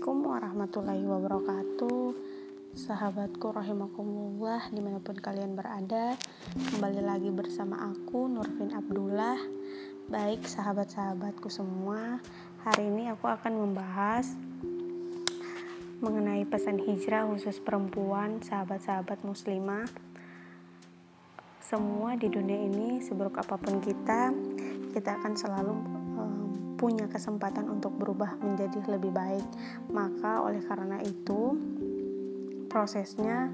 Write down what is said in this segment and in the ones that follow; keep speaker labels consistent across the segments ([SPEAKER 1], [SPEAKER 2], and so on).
[SPEAKER 1] Assalamualaikum warahmatullahi wabarakatuh. Sahabatku rahimakumullah di mana pun kalian berada Kembali lagi bersama aku Nurfin Abdullah. Baik sahabat-sahabatku semua Hari ini aku akan membahas Mengenai pesan hijrah khusus perempuan Sahabat-sahabat muslimah. Semua di dunia ini seburuk apa pun kita Kita akan selalu punya kesempatan untuk berubah menjadi lebih baik. Maka oleh karena itu prosesnya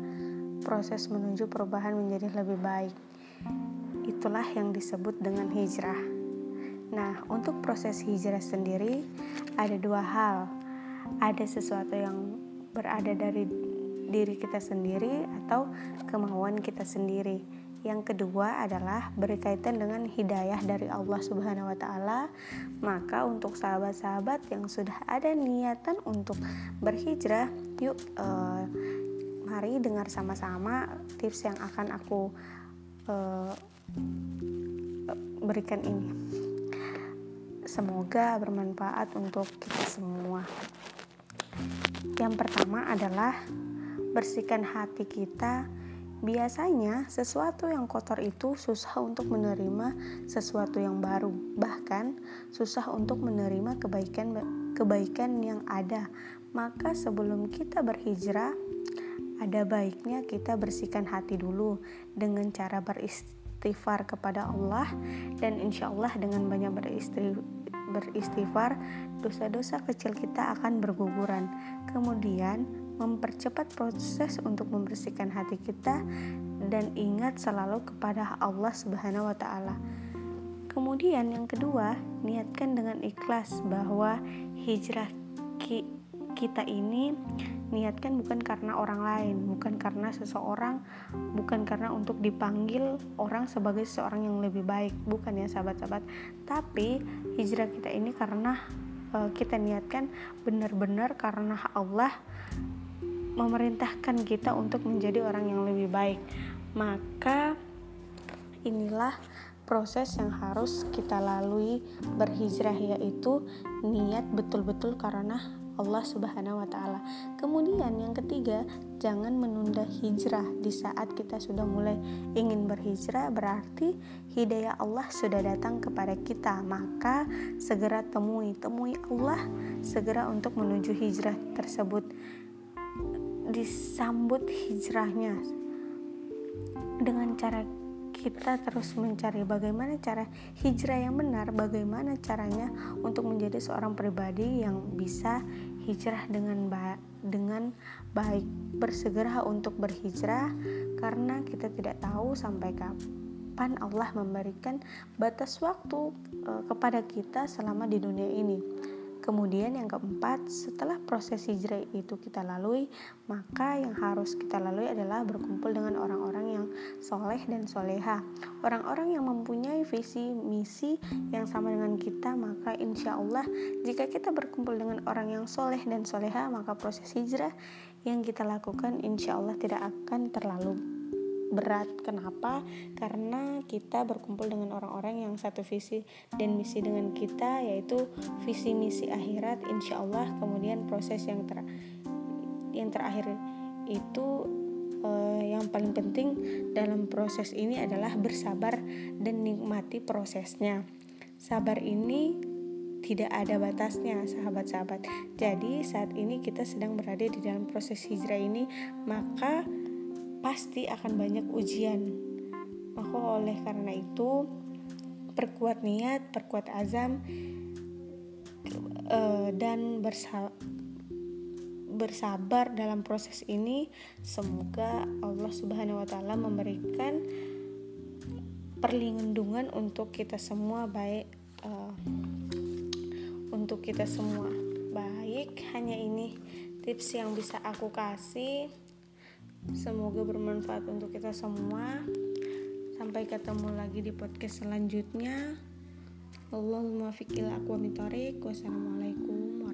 [SPEAKER 1] proses menuju perubahan menjadi lebih baik. Itulah yang disebut dengan hijrah. Nah, untuk proses hijrah sendiri ada dua hal. Ada sesuatu yang berada dari diri kita sendiri atau kemauan kita sendiri yang kedua adalah berkaitan dengan hidayah dari Allah Subhanahu wa taala. Maka untuk sahabat-sahabat yang sudah ada niatan untuk berhijrah, yuk uh, mari dengar sama-sama tips yang akan aku uh, berikan ini. Semoga bermanfaat untuk kita semua. Yang pertama adalah bersihkan hati kita Biasanya, sesuatu yang kotor itu susah untuk menerima sesuatu yang baru, bahkan susah untuk menerima kebaikan kebaikan yang ada. Maka sebelum kita berhijrah, ada baiknya kita bersihkan hati dulu dengan cara beristighfar kepada Allah dan insya Allah dengan banyak beristighfar, dosa-dosa kecil kita akan berguguran. Kemudian mempercepat proses untuk membersihkan hati kita dan ingat selalu kepada Allah Subhanahu wa taala. Kemudian yang kedua, niatkan dengan ikhlas bahwa hijrah ki kita ini niatkan bukan karena orang lain, bukan karena seseorang, bukan karena untuk dipanggil orang sebagai seorang yang lebih baik, bukan ya sahabat-sahabat. Tapi hijrah kita ini karena uh, kita niatkan benar-benar karena Allah memerintahkan kita untuk menjadi orang yang lebih baik. Maka inilah proses yang harus kita lalui berhijrah yaitu niat betul-betul karena Allah Subhanahu wa taala. Kemudian yang ketiga, jangan menunda hijrah di saat kita sudah mulai ingin berhijrah berarti hidayah Allah sudah datang kepada kita. Maka segera temui, temui Allah segera untuk menuju hijrah tersebut disambut hijrahnya dengan cara kita terus mencari bagaimana cara hijrah yang benar, bagaimana caranya untuk menjadi seorang pribadi yang bisa hijrah dengan ba dengan baik, bersegera untuk berhijrah karena kita tidak tahu sampai kapan Allah memberikan batas waktu e, kepada kita selama di dunia ini. Kemudian yang keempat, setelah proses hijrah itu kita lalui, maka yang harus kita lalui adalah berkumpul dengan orang-orang yang soleh dan soleha. Orang-orang yang mempunyai visi misi yang sama dengan kita, maka insya Allah jika kita berkumpul dengan orang yang soleh dan soleha, maka proses hijrah yang kita lakukan insya Allah tidak akan terlalu berat. Kenapa? Karena kita berkumpul dengan orang-orang yang satu visi dan misi dengan kita, yaitu visi misi akhirat. Insya Allah, kemudian proses yang ter yang terakhir itu eh, yang paling penting dalam proses ini adalah bersabar dan nikmati prosesnya. Sabar ini tidak ada batasnya, sahabat-sahabat. Jadi, saat ini kita sedang berada di dalam proses hijrah ini, maka pasti akan banyak ujian. Maka oleh karena itu, perkuat niat, perkuat azam, uh, dan bersa bersabar dalam proses ini. Semoga Allah Subhanahu wa Ta'ala memberikan perlindungan untuk kita semua, baik uh, untuk kita semua. Baik, hanya ini tips yang bisa aku kasih. Semoga bermanfaat untuk kita semua. Sampai ketemu lagi di podcast selanjutnya. Allahumma aqwa mitorik. Wassalamualaikum.